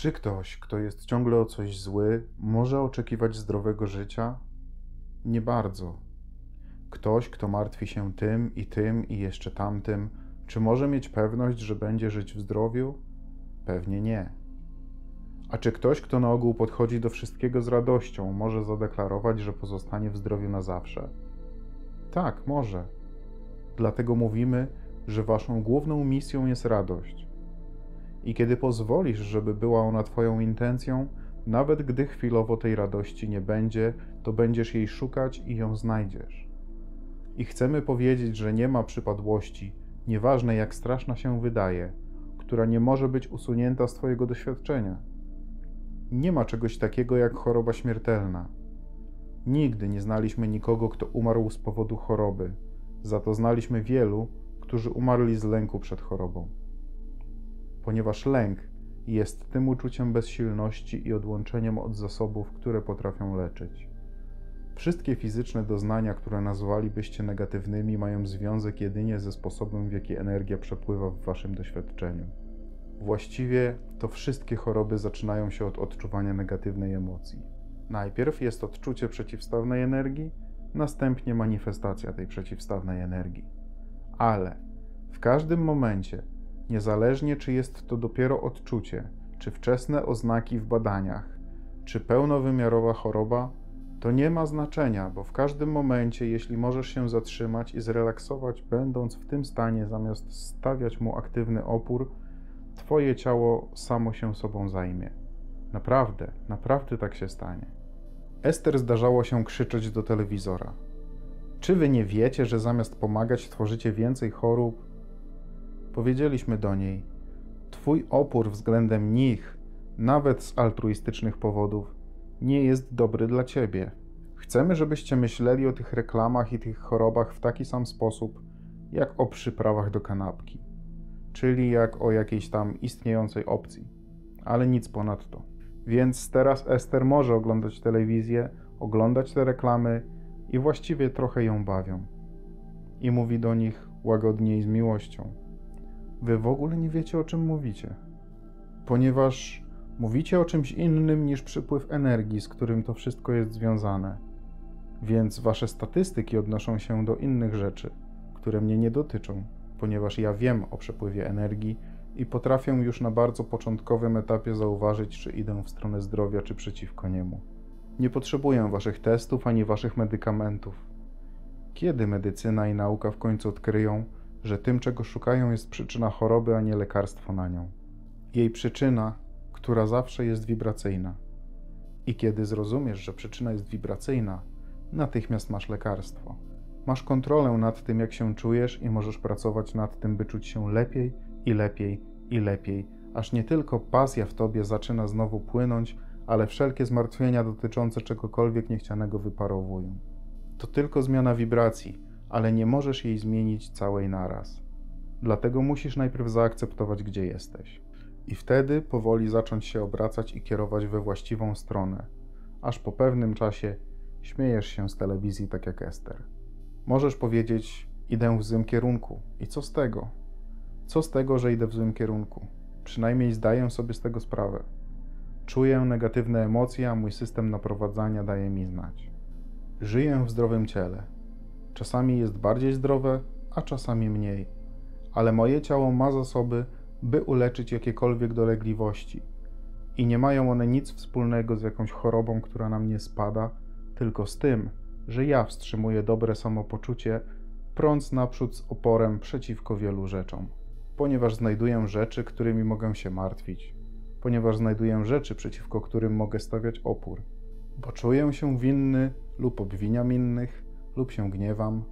Czy ktoś, kto jest ciągle o coś zły, może oczekiwać zdrowego życia? Nie bardzo. Ktoś, kto martwi się tym i tym i jeszcze tamtym, czy może mieć pewność, że będzie żyć w zdrowiu? Pewnie nie. A czy ktoś, kto na ogół podchodzi do wszystkiego z radością, może zadeklarować, że pozostanie w zdrowiu na zawsze? Tak, może. Dlatego mówimy, że waszą główną misją jest radość. I kiedy pozwolisz, żeby była ona Twoją intencją, nawet gdy chwilowo tej radości nie będzie, to będziesz jej szukać i ją znajdziesz. I chcemy powiedzieć, że nie ma przypadłości, nieważne jak straszna się wydaje, która nie może być usunięta z Twojego doświadczenia. Nie ma czegoś takiego jak choroba śmiertelna. Nigdy nie znaliśmy nikogo, kto umarł z powodu choroby, za to znaliśmy wielu, którzy umarli z lęku przed chorobą ponieważ lęk jest tym uczuciem bezsilności i odłączeniem od zasobów, które potrafią leczyć. Wszystkie fizyczne doznania, które nazwalibyście negatywnymi, mają związek jedynie ze sposobem, w jaki energia przepływa w waszym doświadczeniu. Właściwie to wszystkie choroby zaczynają się od odczuwania negatywnej emocji. Najpierw jest odczucie przeciwstawnej energii, następnie manifestacja tej przeciwstawnej energii. Ale w każdym momencie, niezależnie czy jest to dopiero odczucie, czy wczesne oznaki w badaniach, czy pełnowymiarowa choroba, to nie ma znaczenia, bo w każdym momencie, jeśli możesz się zatrzymać i zrelaksować, będąc w tym stanie, zamiast stawiać mu aktywny opór, Twoje ciało samo się sobą zajmie. Naprawdę, naprawdę tak się stanie. Ester zdarzało się krzyczeć do telewizora. Czy wy nie wiecie, że zamiast pomagać, tworzycie więcej chorób Powiedzieliśmy do niej: Twój opór względem nich, nawet z altruistycznych powodów, nie jest dobry dla ciebie. Chcemy, żebyście myśleli o tych reklamach i tych chorobach w taki sam sposób, jak o przyprawach do kanapki, czyli jak o jakiejś tam istniejącej opcji, ale nic ponadto. Więc teraz Ester może oglądać telewizję, oglądać te reklamy i właściwie trochę ją bawią. I mówi do nich łagodnie i z miłością. Wy w ogóle nie wiecie, o czym mówicie, ponieważ mówicie o czymś innym niż przypływ energii, z którym to wszystko jest związane. Więc wasze statystyki odnoszą się do innych rzeczy, które mnie nie dotyczą, ponieważ ja wiem o przepływie energii i potrafię już na bardzo początkowym etapie zauważyć, czy idę w stronę zdrowia, czy przeciwko niemu. Nie potrzebuję waszych testów ani waszych medykamentów. Kiedy medycyna i nauka w końcu odkryją, że tym, czego szukają, jest przyczyna choroby, a nie lekarstwo na nią. Jej przyczyna, która zawsze jest wibracyjna. I kiedy zrozumiesz, że przyczyna jest wibracyjna, natychmiast masz lekarstwo. Masz kontrolę nad tym, jak się czujesz, i możesz pracować nad tym, by czuć się lepiej i lepiej i lepiej, aż nie tylko pasja w tobie zaczyna znowu płynąć, ale wszelkie zmartwienia dotyczące czegokolwiek niechcianego wyparowują. To tylko zmiana wibracji ale nie możesz jej zmienić całej naraz. Dlatego musisz najpierw zaakceptować, gdzie jesteś. I wtedy powoli zacząć się obracać i kierować we właściwą stronę, aż po pewnym czasie śmiejesz się z telewizji tak jak Ester. Możesz powiedzieć: Idę w złym kierunku. I co z tego? Co z tego, że idę w złym kierunku? Przynajmniej zdaję sobie z tego sprawę. Czuję negatywne emocje, a mój system naprowadzania daje mi znać. Żyję w zdrowym ciele, Czasami jest bardziej zdrowe, a czasami mniej, ale moje ciało ma zasoby, by uleczyć jakiekolwiek dolegliwości. I nie mają one nic wspólnego z jakąś chorobą, która na mnie spada, tylko z tym, że ja wstrzymuję dobre samopoczucie, prąc naprzód z oporem przeciwko wielu rzeczom. Ponieważ znajduję rzeczy, którymi mogę się martwić, ponieważ znajduję rzeczy, przeciwko którym mogę stawiać opór, bo czuję się winny lub obwiniam innych, lub się gniewam.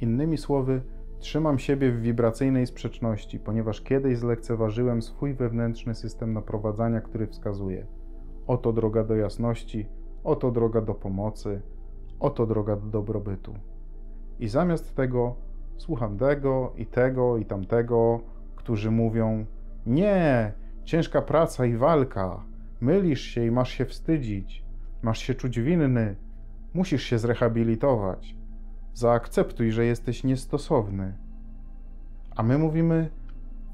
Innymi słowy, trzymam siebie w wibracyjnej sprzeczności, ponieważ kiedyś zlekceważyłem swój wewnętrzny system naprowadzania, który wskazuje: oto droga do jasności, oto droga do pomocy, oto droga do dobrobytu. I zamiast tego słucham tego i tego i tamtego, którzy mówią: Nie, ciężka praca i walka, mylisz się i masz się wstydzić, masz się czuć winny, Musisz się zrehabilitować. Zaakceptuj, że jesteś niestosowny. A my mówimy: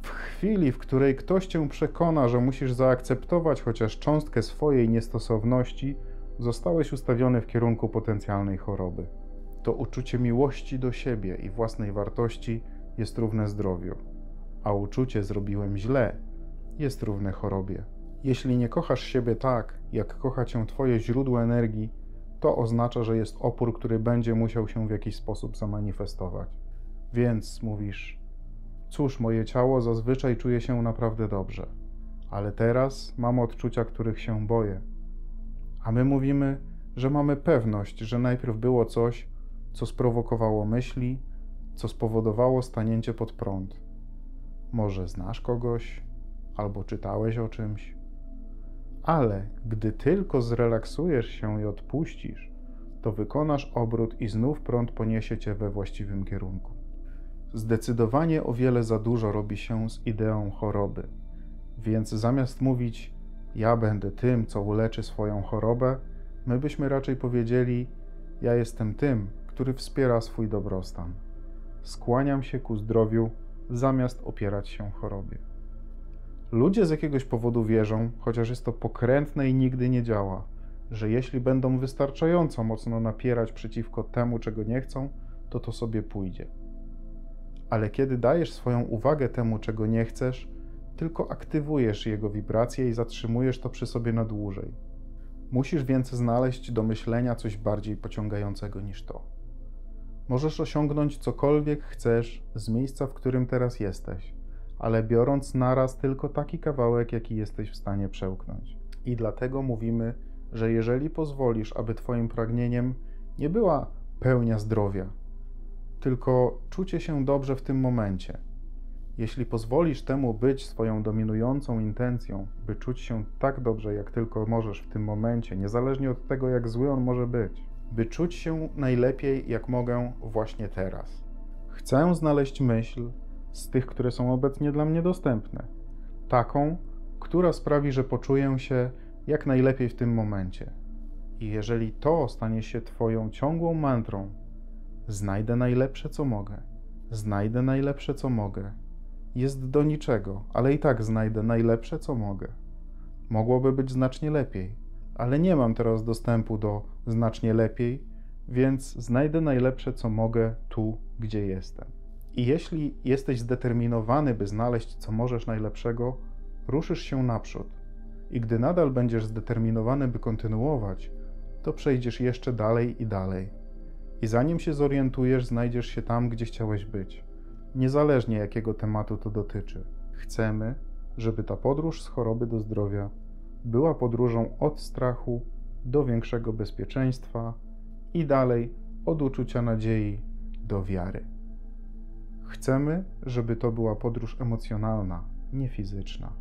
w chwili, w której ktoś cię przekona, że musisz zaakceptować chociaż cząstkę swojej niestosowności, zostałeś ustawiony w kierunku potencjalnej choroby. To uczucie miłości do siebie i własnej wartości jest równe zdrowiu, a uczucie zrobiłem źle jest równe chorobie. Jeśli nie kochasz siebie tak, jak kocha cię Twoje źródło energii, to oznacza, że jest opór, który będzie musiał się w jakiś sposób zamanifestować. Więc mówisz, cóż, moje ciało zazwyczaj czuje się naprawdę dobrze, ale teraz mam odczucia, których się boję. A my mówimy, że mamy pewność, że najpierw było coś, co sprowokowało myśli, co spowodowało stanięcie pod prąd. Może znasz kogoś, albo czytałeś o czymś, ale gdy tylko zrelaksujesz się i odpuścisz, to wykonasz obrót i znów prąd poniesie cię we właściwym kierunku. Zdecydowanie o wiele za dużo robi się z ideą choroby, więc zamiast mówić, ja będę tym, co uleczy swoją chorobę, my byśmy raczej powiedzieli, ja jestem tym, który wspiera swój dobrostan. Skłaniam się ku zdrowiu, zamiast opierać się chorobie. Ludzie z jakiegoś powodu wierzą, chociaż jest to pokrętne i nigdy nie działa, że jeśli będą wystarczająco mocno napierać przeciwko temu, czego nie chcą, to to sobie pójdzie. Ale kiedy dajesz swoją uwagę temu, czego nie chcesz, tylko aktywujesz jego wibracje i zatrzymujesz to przy sobie na dłużej. Musisz więc znaleźć do myślenia coś bardziej pociągającego niż to. Możesz osiągnąć cokolwiek chcesz z miejsca, w którym teraz jesteś ale biorąc naraz tylko taki kawałek, jaki jesteś w stanie przełknąć. I dlatego mówimy, że jeżeli pozwolisz, aby Twoim pragnieniem nie była pełnia zdrowia, tylko czucie się dobrze w tym momencie, jeśli pozwolisz temu być swoją dominującą intencją, by czuć się tak dobrze, jak tylko możesz w tym momencie, niezależnie od tego, jak zły on może być, by czuć się najlepiej, jak mogę właśnie teraz. Chcę znaleźć myśl, z tych, które są obecnie dla mnie dostępne. Taką, która sprawi, że poczuję się jak najlepiej w tym momencie. I jeżeli to stanie się Twoją ciągłą mantrą, znajdę najlepsze, co mogę, znajdę najlepsze, co mogę, jest do niczego, ale i tak znajdę najlepsze, co mogę. Mogłoby być znacznie lepiej, ale nie mam teraz dostępu do znacznie lepiej, więc znajdę najlepsze, co mogę tu, gdzie jestem. I jeśli jesteś zdeterminowany, by znaleźć co możesz najlepszego, ruszysz się naprzód. I gdy nadal będziesz zdeterminowany, by kontynuować, to przejdziesz jeszcze dalej i dalej. I zanim się zorientujesz, znajdziesz się tam, gdzie chciałeś być. Niezależnie jakiego tematu to dotyczy. Chcemy, żeby ta podróż z choroby do zdrowia była podróżą od strachu do większego bezpieczeństwa i dalej od uczucia nadziei do wiary. Chcemy, żeby to była podróż emocjonalna, nie fizyczna.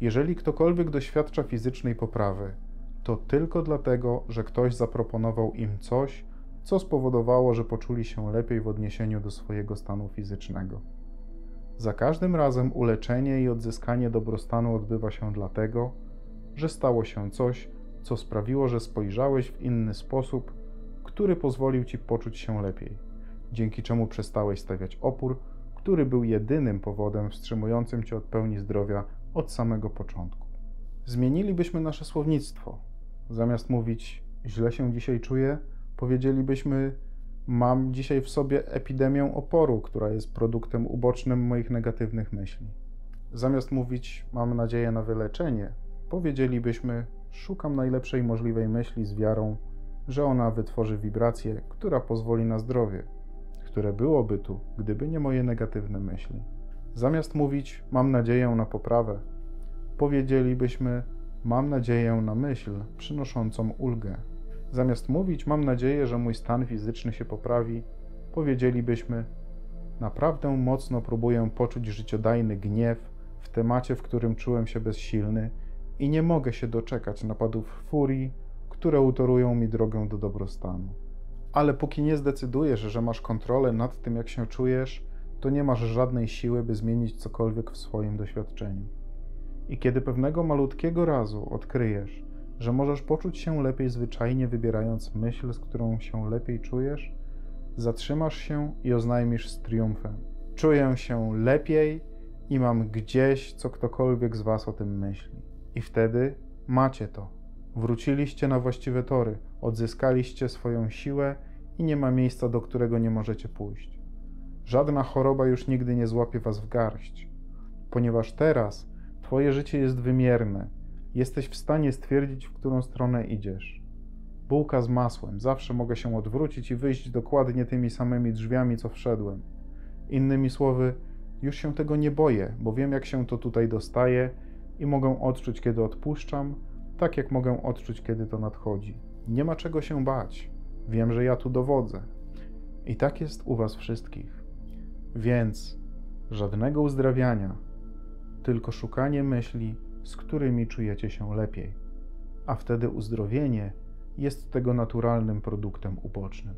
Jeżeli ktokolwiek doświadcza fizycznej poprawy, to tylko dlatego, że ktoś zaproponował im coś, co spowodowało, że poczuli się lepiej w odniesieniu do swojego stanu fizycznego. Za każdym razem uleczenie i odzyskanie dobrostanu odbywa się dlatego, że stało się coś, co sprawiło, że spojrzałeś w inny sposób, który pozwolił ci poczuć się lepiej, dzięki czemu przestałeś stawiać opór który był jedynym powodem wstrzymującym cię od pełni zdrowia od samego początku. Zmienilibyśmy nasze słownictwo. Zamiast mówić źle się dzisiaj czuję, powiedzielibyśmy mam dzisiaj w sobie epidemię oporu, która jest produktem ubocznym moich negatywnych myśli. Zamiast mówić mam nadzieję na wyleczenie, powiedzielibyśmy szukam najlepszej możliwej myśli z wiarą, że ona wytworzy wibrację, która pozwoli na zdrowie które byłoby tu, gdyby nie moje negatywne myśli. Zamiast mówić, mam nadzieję na poprawę, powiedzielibyśmy, mam nadzieję na myśl przynoszącą ulgę. Zamiast mówić, mam nadzieję, że mój stan fizyczny się poprawi, powiedzielibyśmy, naprawdę mocno próbuję poczuć życiodajny gniew w temacie, w którym czułem się bezsilny i nie mogę się doczekać napadów furii, które utorują mi drogę do dobrostanu. Ale póki nie zdecydujesz, że masz kontrolę nad tym, jak się czujesz, to nie masz żadnej siły, by zmienić cokolwiek w swoim doświadczeniu. I kiedy pewnego malutkiego razu odkryjesz, że możesz poczuć się lepiej zwyczajnie wybierając myśl, z którą się lepiej czujesz, zatrzymasz się i oznajmisz z triumfem. Czuję się lepiej i mam gdzieś, co ktokolwiek z Was o tym myśli. I wtedy macie to. Wróciliście na właściwe tory, odzyskaliście swoją siłę i nie ma miejsca, do którego nie możecie pójść. Żadna choroba już nigdy nie złapie Was w garść, ponieważ teraz Twoje życie jest wymierne. Jesteś w stanie stwierdzić, w którą stronę idziesz. Bułka z masłem, zawsze mogę się odwrócić i wyjść dokładnie tymi samymi drzwiami, co wszedłem. Innymi słowy, już się tego nie boję, bo wiem, jak się to tutaj dostaje i mogę odczuć, kiedy odpuszczam, tak jak mogę odczuć, kiedy to nadchodzi. Nie ma czego się bać. Wiem, że ja tu dowodzę. I tak jest u Was wszystkich. Więc żadnego uzdrawiania, tylko szukanie myśli, z którymi czujecie się lepiej. A wtedy uzdrowienie jest tego naturalnym produktem ubocznym.